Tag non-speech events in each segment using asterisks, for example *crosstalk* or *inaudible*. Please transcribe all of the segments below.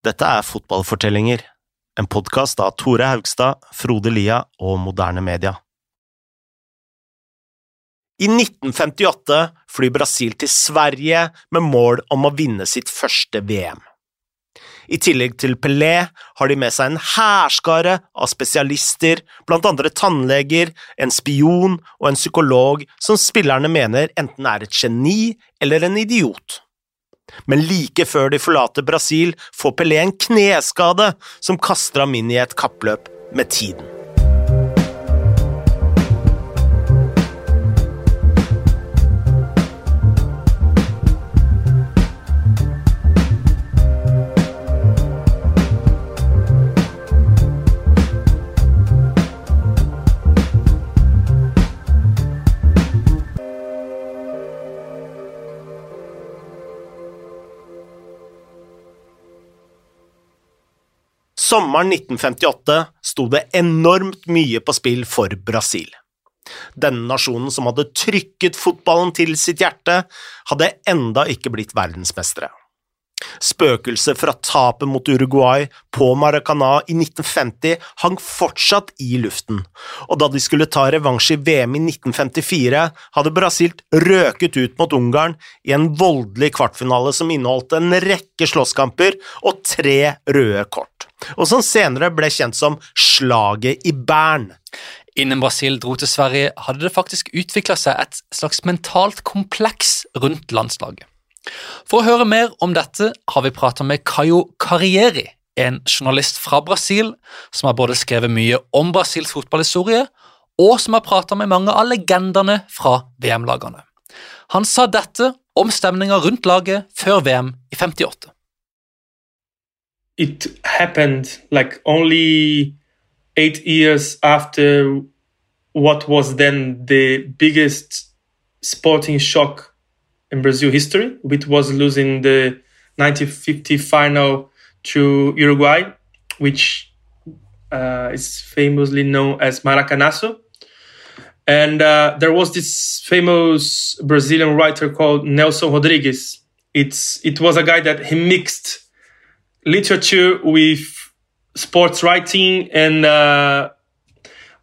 Dette er Fotballfortellinger, en podkast av Tore Haugstad, Frode Lia og Moderne Media. I 1958 flyr Brasil til Sverige med mål om å vinne sitt første VM. I tillegg til Pelé har de med seg en hærskare av spesialister, blant andre tannleger, en spion og en psykolog som spillerne mener enten er et geni eller en idiot. Men like før de forlater Brasil, får Pelé en kneskade som kaster ham inn i et kappløp med tiden. Sommeren 1958 sto det enormt mye på spill for Brasil. Denne nasjonen som hadde trykket fotballen til sitt hjerte, hadde enda ikke blitt verdensmestere. Spøkelset fra tapet mot Uruguay på Maracana i 1950 hang fortsatt i luften, og da de skulle ta revansj i VM i 1954, hadde Brasil røket ut mot Ungarn i en voldelig kvartfinale som inneholdt en rekke slåsskamper og tre røde kort, og som senere ble kjent som Slaget i Bern. Innen Brasil dro til Sverige, hadde det faktisk utvikla seg et slags mentalt kompleks rundt landslaget. For å høre mer om dette har vi prata med Caio Carrieri, en journalist fra Brasil som har både skrevet mye om Brasils fotballhistorie, og som har prata med mange av legendene fra VM-lagene. Han sa dette om stemninga rundt laget før VM i 58. It happened like only eight years after what was then the biggest sporting shock in Brazil history, which was losing the 1950 final to Uruguay, which uh, is famously known as Maracanazo. And uh, there was this famous Brazilian writer called Nelson Rodrigues. It's it was a guy that he mixed literature with sports writing, and uh,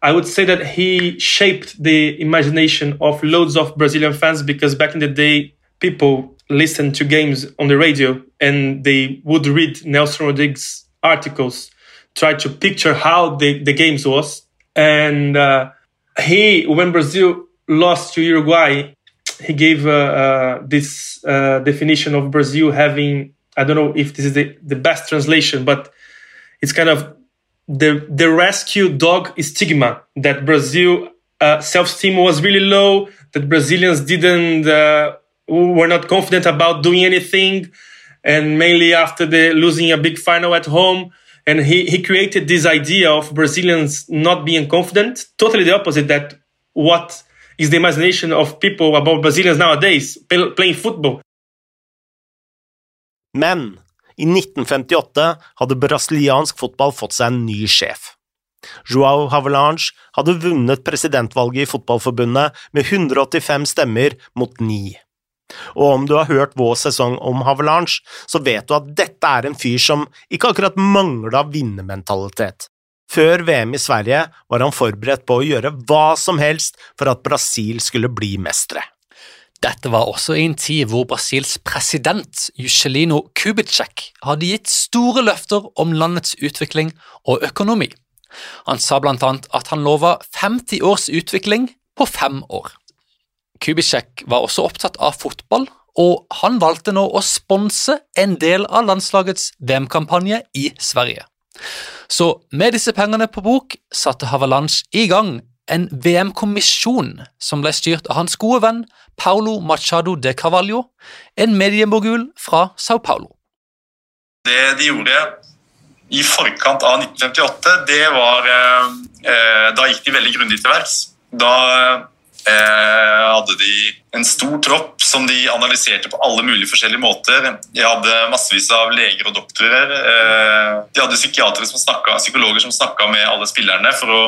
I would say that he shaped the imagination of loads of Brazilian fans because back in the day, people listened to games on the radio and they would read Nelson Rodriguez articles, try to picture how the, the games was. And uh, he, when Brazil lost to Uruguay, he gave uh, uh, this uh, definition of Brazil having, I don't know if this is the, the best translation, but it's kind of the, the rescue dog stigma that Brazil uh, self-esteem was really low, that Brazilians didn't uh, were not confident about doing anything, and mainly after the losing a big final at home. And he, he created this idea of Brazilians not being confident, totally the opposite that what is the imagination of people about Brazilians nowadays playing football. Men i 1958 hadde brasiliansk fotball fått seg en ny sjef. Joao Havelange hadde vunnet presidentvalget i Fotballforbundet med 185 stemmer mot 9. Og om du har hørt vår sesong om Havelange, så vet du at dette er en fyr som ikke akkurat mangla vinnermentalitet. Før VM i Sverige var han forberedt på å gjøre hva som helst for at Brasil skulle bli mestere. Dette var også i en tid hvor Brasils president Juscelino Kubitschek hadde gitt store løfter om landets utvikling og økonomi. Han sa blant annet at han lova 50 års utvikling på fem år. Kubisek var også opptatt av fotball, og han valgte nå å sponse en del av landslagets VM-kampanje i Sverige. Så med disse pengene på bok satte Havalanche i gang en VM-kommisjon som ble styrt av hans gode venn Paulo Machado de Carvalho, en mediemogul fra Sao Paulo. Det de gjorde i forkant av 1958, det var eh, eh, Da gikk de veldig grundig til verks. Da Eh, hadde de en stor tropp som de analyserte på alle mulige forskjellige måter. De hadde massevis av leger og doktorer. Eh, de hadde psykiatere som snakket, psykologer som snakka med alle spillerne for å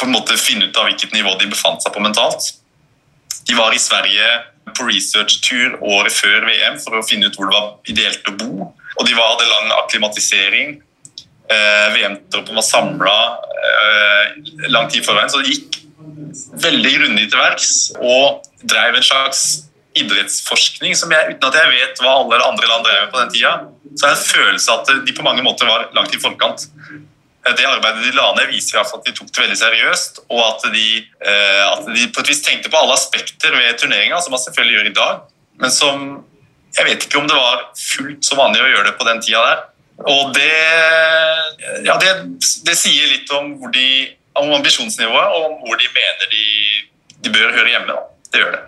på en måte finne ut av hvilket nivå de befant seg på mentalt. De var i Sverige på research-tur året før VM for å finne ut hvor det var ideelt å bo. Og de var, hadde lang akklimatisering. Eh, VM-troppen var samla eh, lang tid forveien, så det gikk veldig grundig til verks og drev en slags idrettsforskning som jeg, uten at jeg vet hva alle andre land drev med på den tida, så har jeg en følelse at de på mange måter var langt i forkant. Det arbeidet de la ned, viser at de tok det veldig seriøst, og at de, eh, at de på et vis tenkte på alle aspekter ved turneringa, som man selvfølgelig gjør i dag, men som jeg vet ikke om det var fullt så vanlig å gjøre det på den tida der. Og det, ja, det, det sier litt om, de, om, ambisjonsnivået og om hvor de mener de, de bør høre hjemme. Da. Det gjør det.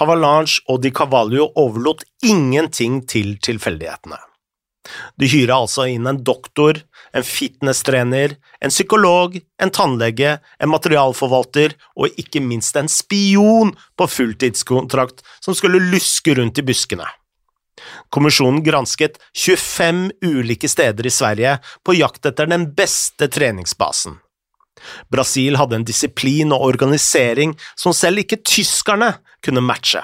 Havalanche og Di Cavallo overlot ingenting til tilfeldighetene. De hyrer altså inn en doktor, en fitnesstrener, en psykolog, en tannlege, en materialforvalter og ikke minst en spion på fulltidskontrakt som skulle luske rundt i buskene. Kommisjonen gransket 25 ulike steder i Sverige på jakt etter den beste treningsbasen. Brasil hadde en disiplin og organisering som selv ikke tyskerne kunne matche.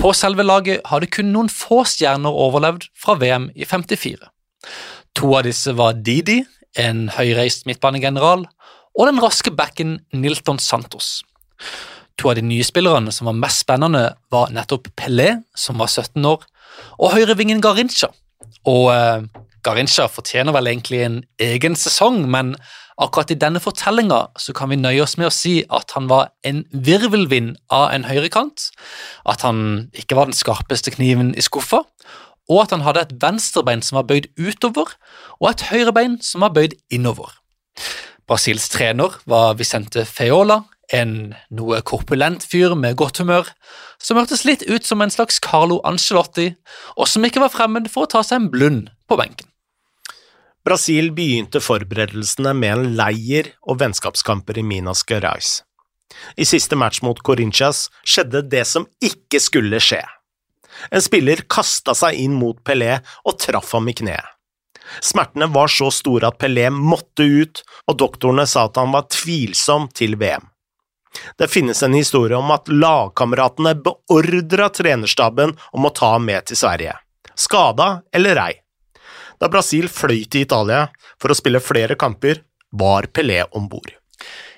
På selve laget hadde kun noen få stjerner overlevd fra VM i 54. To av disse var Didi, en høyreist midtbanegeneral, og den raske backen Nilton Santos. To av de nye spillerne som var mest spennende, var nettopp Pelé, som var 17 år, og høyrevingen Garincha. Og eh, Garincha fortjener vel egentlig en egen sesong, men Akkurat i denne fortellinga kan vi nøye oss med å si at han var en virvelvind av en høyrekant, at han ikke var den skarpeste kniven i skuffa, og at han hadde et venstrebein som var bøyd utover, og et høyrebein som var bøyd innover. Brasils trener var Vicente Feola, en noe korpulent fyr med godt humør, som hørtes litt ut som en slags Carlo Angelotti, og som ikke var fremmed for å ta seg en blund på benken. Brasil begynte forberedelsene med en leir og vennskapskamper i Minas Gerais. I siste match mot Corinthians skjedde det som ikke skulle skje. En spiller kasta seg inn mot Pelé og traff ham i kneet. Smertene var så store at Pelé måtte ut, og doktorene sa at han var tvilsom til VM. Det finnes en historie om at lagkameratene beordra trenerstaben om å ta ham med til Sverige. Skada eller ei. Da Brasil fløy til Italia for å spille flere kamper, var Pelé om bord.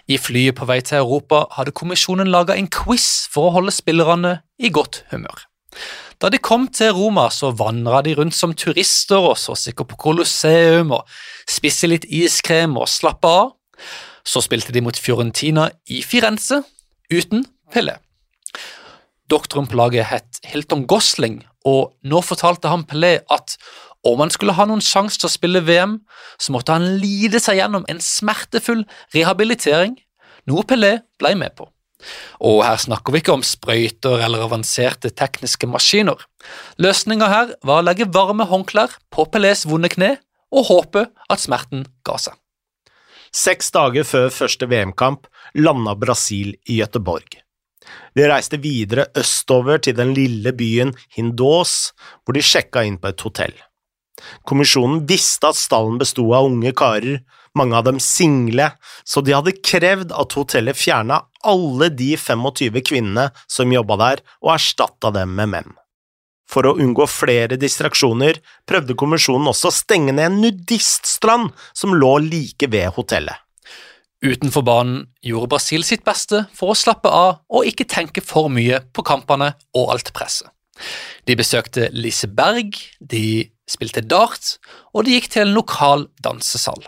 I flyet på vei til Europa hadde kommisjonen laga en quiz for å holde spillerne i godt humør. Da de kom til Roma, så vandra de rundt som turister og så sikkert på Colosseum og spiste litt iskrem og slappa av. Så spilte de mot Fiorentina i Firenze, uten Pelé. Doktoren på laget het Hilton Gosling, og nå fortalte han Pelé at om han skulle ha noen sjanse til å spille VM, så måtte han lide seg gjennom en smertefull rehabilitering, noe Pelé ble med på. Og her snakker vi ikke om sprøyter eller avanserte tekniske maskiner. Løsninga her var å legge varme håndklær på Pelés vonde kne og håpe at smerten ga seg. Seks dager før første VM-kamp landa Brasil i Gøteborg. De reiste videre østover til den lille byen Hindås, hvor de sjekka inn på et hotell. Kommisjonen visste at stallen besto av unge karer, mange av dem single, så de hadde krevd at hotellet fjerna alle de 25 kvinnene som jobba der, og erstatta dem med menn. For å unngå flere distraksjoner prøvde kommisjonen også å stenge ned en nudiststrand som lå like ved hotellet. Utenfor banen gjorde Brasil sitt beste for å slappe av og ikke tenke for mye på kampene og alt presset. De besøkte Liseberg, de spilte dart, og de gikk til en lokal dansesal.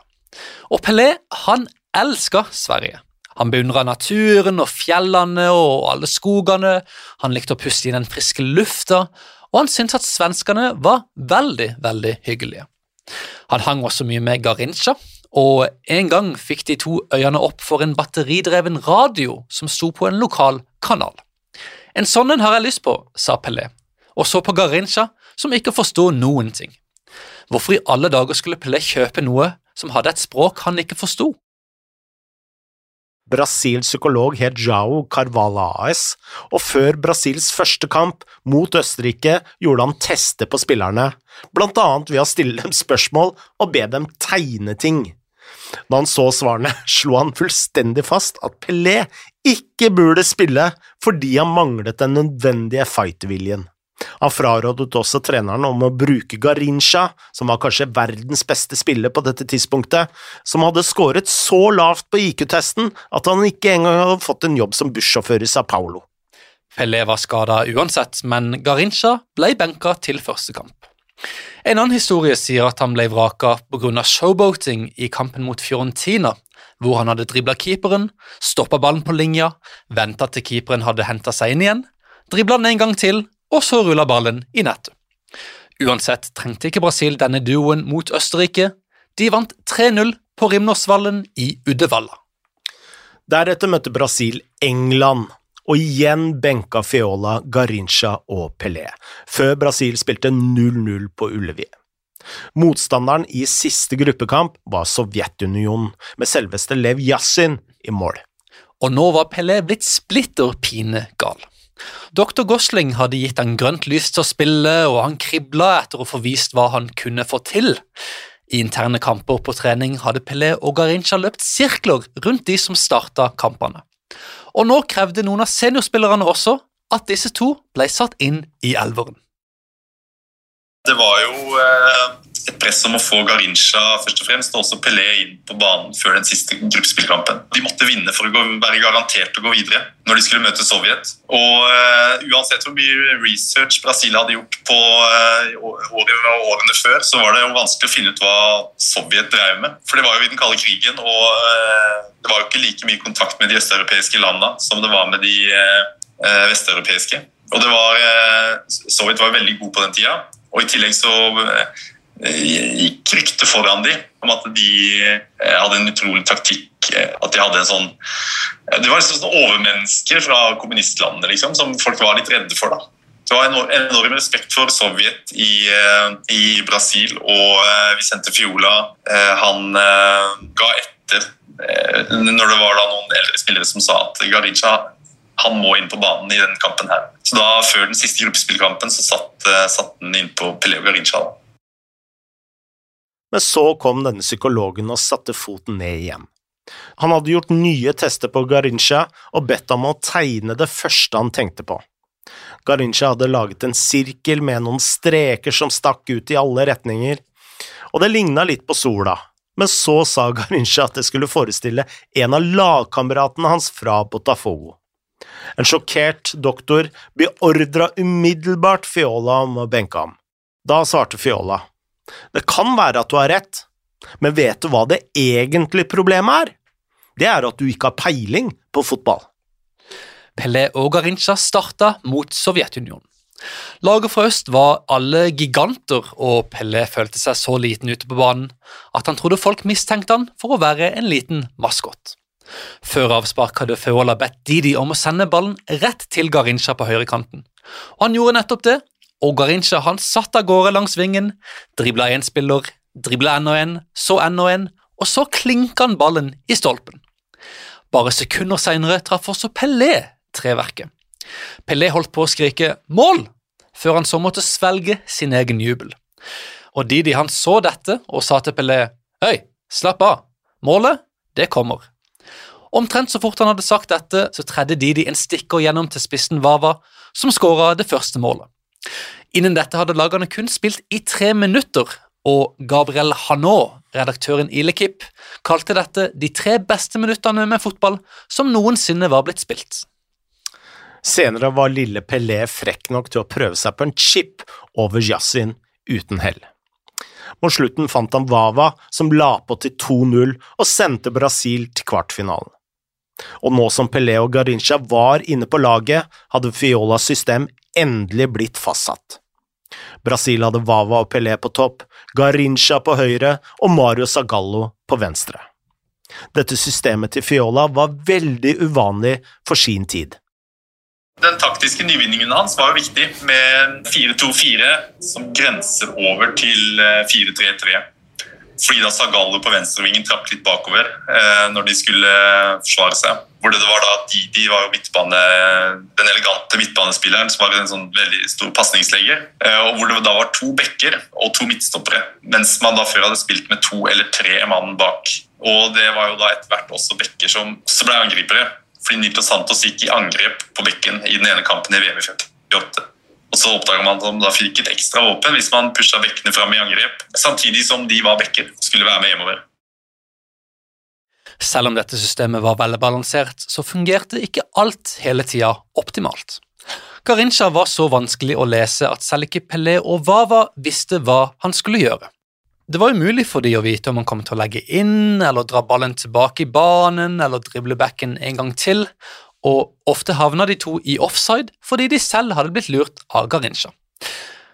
Og Pelé han elska Sverige. Han beundra naturen og fjellene og alle skogene, han likte å puste i den friske lufta, og han syntes at svenskene var veldig, veldig hyggelige. Han hang også mye med Garincha, og en gang fikk de to øyene opp for en batteridreven radio som sto på en lokal kanal. En sånn en har jeg lyst på, sa Pelé, og så på Garincha, som ikke forsto noen ting. Hvorfor i alle dager skulle Pelé kjøpe noe som hadde et språk han ikke forsto? Brasils psykolog het Jao Carvalhaes, og før Brasils første kamp mot Østerrike gjorde han tester på spillerne, blant annet ved å stille dem spørsmål og be dem tegne ting. Da han så svarene, *laughs* slo han fullstendig fast at Pelé ikke burde spille fordi han manglet den nødvendige fighterviljen. Han frarådet også treneren om å bruke Garincha, som var kanskje verdens beste spiller på dette tidspunktet, som hadde skåret så lavt på IQ-testen at han ikke engang hadde fått en jobb som bussjåfør i Sa Paulo. Pelé var skada uansett, men Garincha ble benka til første kamp. En annen historie sier at han ble vraka pga. showboating i kampen mot Fiorentina, hvor han hadde dribla keeperen, stoppa ballen på linja, venta til keeperen hadde henta seg inn igjen, dribla den en gang til og så rulla ballen i nettet. Uansett trengte ikke Brasil denne duoen mot Østerrike. De vant 3-0 på Rimnersvallen i Uddevalla. Deretter møtte Brasil England, og igjen benka Fiola, Garincha og Pelé, før Brasil spilte 0-0 på Ullevi. Motstanderen i siste gruppekamp var Sovjetunionen, med selveste Lev Yassin i mål. Og nå var Pelé blitt splitter pine gal. Dr. Gosling hadde gitt han grønt lys til å spille, og han kribla etter å få vist hva han kunne få til. I interne kamper på trening hadde Pelé og Garincha løpt sirkler rundt de som starta kampene. Og nå krevde noen av seniorspillerne også at disse to ble satt inn i elveren. Det var jo eh, et press om å få Garincha først og fremst, og også Pelé inn på banen før den siste gruppespillkampen. De måtte vinne for å være garantert å gå videre når de skulle møte Sovjet. Og uh, Uansett hvor mye research Brasil hadde gjort på uh, årene, årene før, så var det jo vanskelig å finne ut hva Sovjet drev med. For det var jo i den kalde krigen, og det var jo ikke like mye kontakt med de østeuropeiske landene som det var med de vesteuropeiske. Og det var, Sovjet var veldig god på den tida. Og I tillegg så eh, gikk ryktet foran de om at de eh, hadde en utrolig taktikk. Eh, at de hadde en sånn Det var liksom overmennesker fra kommunistlandene liksom, som folk var litt redde for. da. Det var en enorm respekt for Sovjet i, i Brasil, og Vicente Fiola han ga etter når det var da noen eldre spillere som sa at Garincha han må inn på banen i denne kampen. her. Så da, Før den siste gruppespillkampen så satt, uh, satt han inn på Peleo Garincha. Men så kom denne psykologen og satte foten ned igjen. Han hadde gjort nye tester på Garincha og bedt ham å tegne det første han tenkte på. Garincha hadde laget en sirkel med noen streker som stakk ut i alle retninger, og det ligna litt på sola, men så sa Garincha at det skulle forestille en av lagkameratene hans fra Botafogo. En sjokkert doktor beordra umiddelbart Fiola om å benke ham. Da svarte Fiola, det kan være at du har rett, men vet du hva det egentlige problemet er? Det er at du ikke har peiling på fotball. Pelle og Garincha starta mot Sovjetunionen. Laget fra øst var alle giganter, og Pelle følte seg så liten ute på banen at han trodde folk mistenkte han for å være en liten maskot. Før avspark hadde Feola bedt Didi om å sende ballen rett til Garincha på høyrekanten. Og han gjorde nettopp det, og Garincha han satt av gårde langs vingen, dribla én spiller, dribla enda en, så enda en, og så klinka han ballen i stolpen. Bare sekunder seinere traff også Pelé treverket. Pelé holdt på å skrike 'mål', før han så måtte svelge sin egen jubel. Og Didi han så dette og sa til Pelé 'Øy, slapp av, målet, det kommer'. Omtrent så fort han hadde sagt dette, så tredde Didi en stikker gjennom til spissen Vava, som skåra det første målet. Innen dette hadde lagene kun spilt i tre minutter, og Gabriel Hanot, redaktøren i Lekip, kalte dette de tre beste minuttene med fotball som noensinne var blitt spilt. Senere var lille Pelé frekk nok til å prøve seg på en chip over Yasin uten hell. Mot slutten fant han Vava, som la på til 2-0 og sendte Brasil til kvartfinalen. Og nå som Pelé og Garincha var inne på laget, hadde Fiolas system endelig blitt fastsatt. Brasil hadde Vava og Pelé på topp, Garincha på høyre og Mario Zagallo på venstre. Dette systemet til Fiola var veldig uvanlig for sin tid. Den taktiske nyvinningen hans var jo viktig, med 4-2-4 som grenser over til 4-3-3. Eh, fordi da Zagallo på venstrevingen trapp litt bakover eh, når de skulle forsvare seg. Hvor det var da Didi var jo midtbane, den elegante midtbanespilleren som var en sånn veldig stor pasningslegger. Eh, og hvor det da var to bekker og to midtstoppere. Mens man da før hadde spilt med to eller tre mann bak. Og det var jo da etter hvert også bekker som også ble angripere. Fordi Nito Santos gikk i angrep på bekken i den ene kampen i VM i 58. Og så oppdaga man at de fikk et ekstra våpen hvis man pusha bekkene fram i angrep, samtidig som de var bekker, skulle være med hjemover. Selv om dette systemet var velbalansert, så fungerte ikke alt hele tida optimalt. Garincha var så vanskelig å lese at selv ikke Pelé og Wawa visste hva han skulle gjøre. Det var umulig for de å vite om han kom til å legge inn, eller dra ballen tilbake i banen, eller drible backen en gang til, og ofte havna de to i offside fordi de selv hadde blitt lurt av Garincha.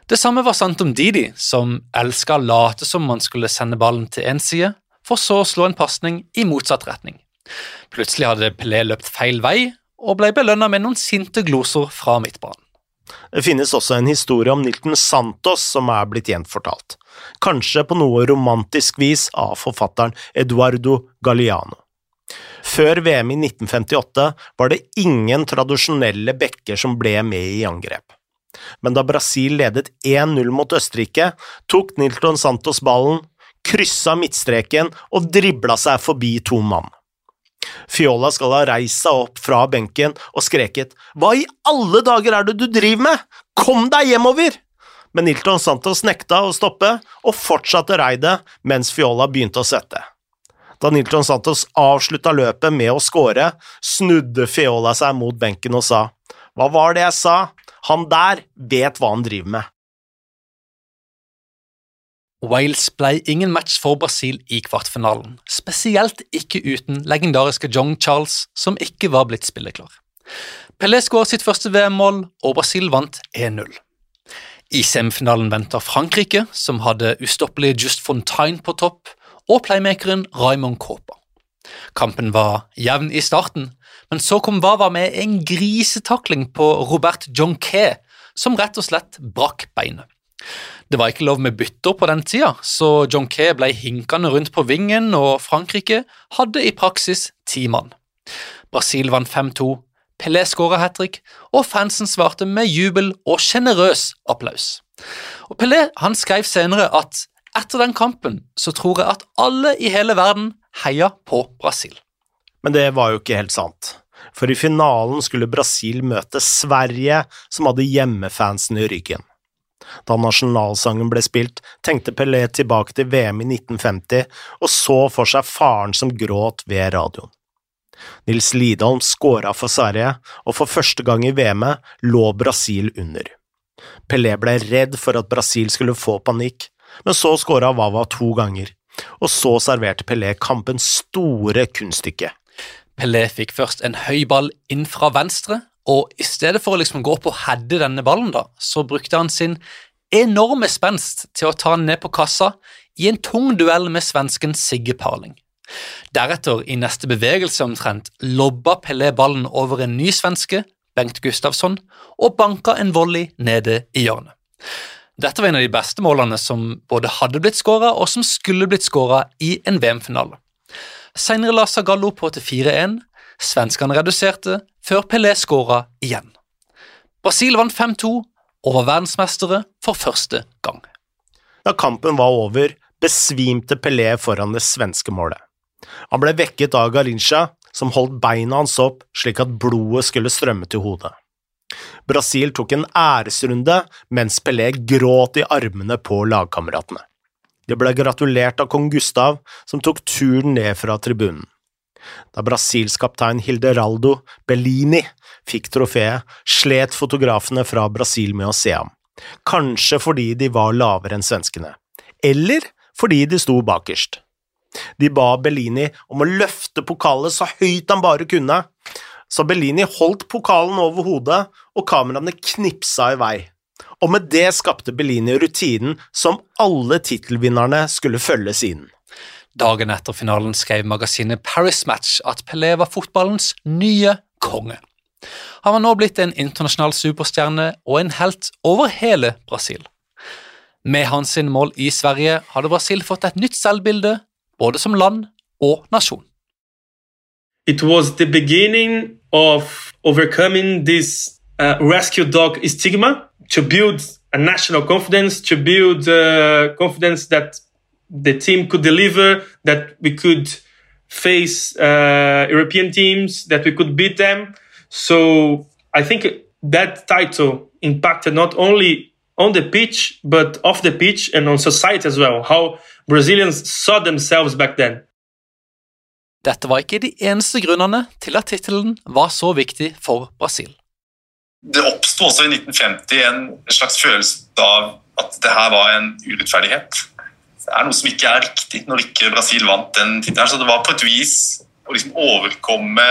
Det samme var sant om Didi, som elska å late som man skulle sende ballen til én side, for så å slå en pasning i motsatt retning. Plutselig hadde Pelé løpt feil vei og ble belønna med noen sinte gloser fra midtbanen. Det finnes også en historie om Nilton Santos som er blitt gjenfortalt, kanskje på noe romantisk vis av forfatteren Eduardo Galliano. Før VM i 1958 var det ingen tradisjonelle bekker som ble med i angrep. Men da Brasil ledet 1-0 mot Østerrike, tok Nilton Santos ballen, kryssa midtstreken og dribla seg forbi to mann. Fiola skal ha reist seg opp fra benken og skreket Hva i alle dager er det du driver med? Kom deg hjemover! Men Nilton Santos nekta å stoppe og fortsatte reidet mens Fiola begynte å svette. Da Nilton Santos avslutta løpet med å score, snudde Fiola seg mot benken og sa Hva var det jeg sa? Han der vet hva han driver med. Wales ble ingen match for Brasil i kvartfinalen, spesielt ikke uten legendariske John Charles, som ikke var blitt spilleklar. Pelé skåret sitt første VM-mål, og Brasil vant 1-0. I semifinalen venter Frankrike, som hadde ustoppelige Just Fontaine på topp, og playmakeren Raymond Kåpa. Kampen var jevn i starten, men så kom Wawa med en grisetakling på Robert Jonquet, som rett og slett brakk beinet. Det var ikke lov med bytter på den tida, så Jonquet ble hinkende rundt på vingen, og Frankrike hadde i praksis ti mann. Brasil vant 5-2, Pelé skåra hat trick, og fansen svarte med jubel og sjenerøs applaus. Og Pelé han skrev senere at etter den kampen så tror jeg at alle i hele verden heia på Brasil. Men det var jo ikke helt sant, for i finalen skulle Brasil møte Sverige, som hadde hjemmefansen i ryggen. Da nasjonalsangen ble spilt, tenkte Pelé tilbake til VM i 1950 og så for seg faren som gråt ved radioen. Nils Lidholm skåra for Sverige, og for første gang i VM-et lå Brasil under. Pelé ble redd for at Brasil skulle få panikk, men så skåra Wawa to ganger, og så serverte Pelé kampens store kunststykke. Pelé fikk først en høy ball inn fra venstre, og i stedet for å liksom gå opp og heade denne ballen, da, så brukte han sin enorme spenst til å ta den ned på kassa i en tung duell med svensken Sigge Parling. Deretter, i neste bevegelse omtrent, lobba Pelé ballen over en ny svenske, Bengt Gustavsson, og banka en volley nede i hjørnet. Dette var en av de beste målene som både hadde blitt skåra, og som skulle blitt skåra i en VM-finale. Senere la Zagallo på til 4-1, svenskene reduserte, før Pelé skåra igjen. Brasil vant 5-2 og var verdensmestere for første gang. Da kampen var over, besvimte Pelé foran det svenske målet. Han ble vekket av Garincha, som holdt beina hans opp slik at blodet skulle strømme til hodet. Brasil tok en æresrunde mens Pelé gråt i armene på lagkameratene. De ble gratulert av kong Gustav, som tok turen ned fra tribunen. Da Brasils kaptein Hilderaldo Bellini fikk trofeet, slet fotografene fra Brasil med å se ham, kanskje fordi de var lavere enn svenskene, eller fordi de sto bakerst. De ba Bellini om å løfte pokalen så høyt han bare kunne, så Bellini holdt pokalen over hodet, og kameraene knipsa i vei. Og med det skapte Bellini rutinen som alle tittelvinnerne skulle følge siden. Dagen etter finalen skrev magasinet Paris Match at Pelé var fotballens nye konge. Han var nå blitt en internasjonal superstjerne og en helt over hele Brasil. Med hans mål i Sverige hadde Brasil fått et nytt selvbilde, både som land og nasjon. It was the beginning of overcoming this uh, rescue dog stigma to build a national confidence, to build uh, confidence that the team could deliver, that we could face uh, European teams, that we could beat them. So I think that title impacted not only on the pitch, but off the pitch and on society as well. How Brazilians saw themselves back then. Dette var ikke de eneste grunnene til at tittelen var så viktig for Brasil. Det oppsto også i 1950 en slags følelse av at det her var en urettferdighet. Det er noe som ikke er riktig når ikke Brasil vant den tittelen. Så det var på et vis å liksom overkomme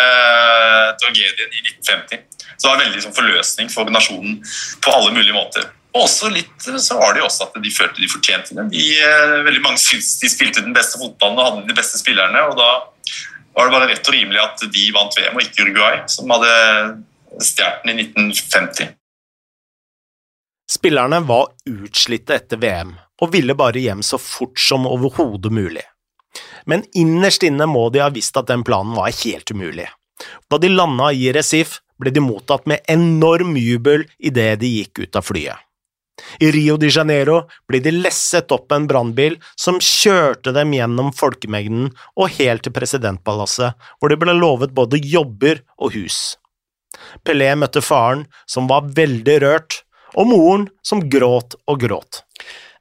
tragedien i 1950. Så det var en veldig liksom, forløsning for nasjonen på alle mulige måter. Og også litt så var det jo også at de følte de fortjente det. De, eh, veldig mange syntes de spilte den beste fotballen og hadde de beste spillerne. og da var det bare rett og rimelig at de vant VM, og ikke Uruguay, som hadde stjålet den i 1950. Spillerne var utslitte etter VM og ville bare hjem så fort som overhodet mulig. Men innerst inne må de ha visst at den planen var helt umulig. Da de landa i Resif, ble de mottatt med enorm jubel idet de gikk ut av flyet. I Rio de Janeiro ble de lesset opp en brannbil som kjørte dem gjennom folkemengden og helt til presidentpalasset, hvor de ble lovet både jobber og hus. Pelé møtte faren, som var veldig rørt, og moren, som gråt og gråt.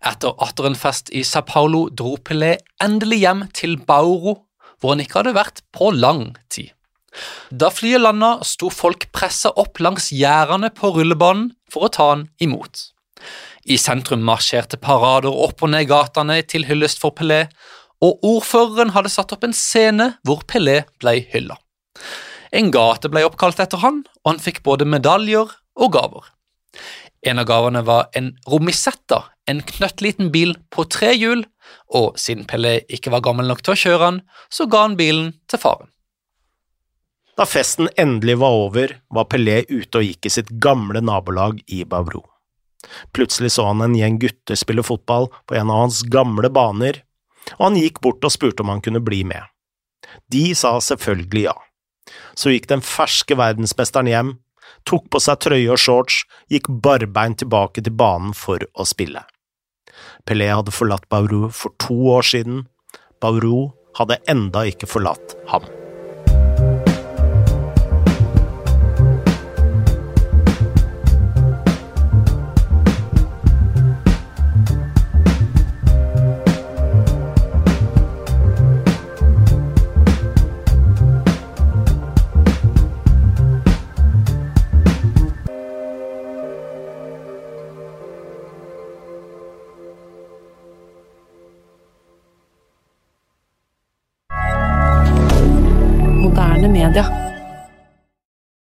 Etter atter en fest i Sao Paulo dro Pelé endelig hjem til Bauro, hvor han ikke hadde vært på lang tid. Da flyet landa, sto folk pressa opp langs gjerdene på rullebanen for å ta han imot. I sentrum marsjerte parader opp og ned gatene til hyllest for Pelé, og ordføreren hadde satt opp en scene hvor Pelé ble hylla. En gate ble oppkalt etter han, og han fikk både medaljer og gaver. En av gavene var en Romisetta, en knøttliten bil på tre hjul, og siden Pelé ikke var gammel nok til å kjøre han, så ga han bilen til faren. Da festen endelig var over, var Pelé ute og gikk i sitt gamle nabolag i Bavro. Plutselig så han en gjeng gutter spille fotball på en av hans gamle baner, og han gikk bort og spurte om han kunne bli med. De sa selvfølgelig ja. Så gikk den ferske verdensmesteren hjem, tok på seg trøye og shorts, gikk barbeint tilbake til banen for å spille. Pelé hadde forlatt Bauru for to år siden. Bauru hadde enda ikke forlatt ham.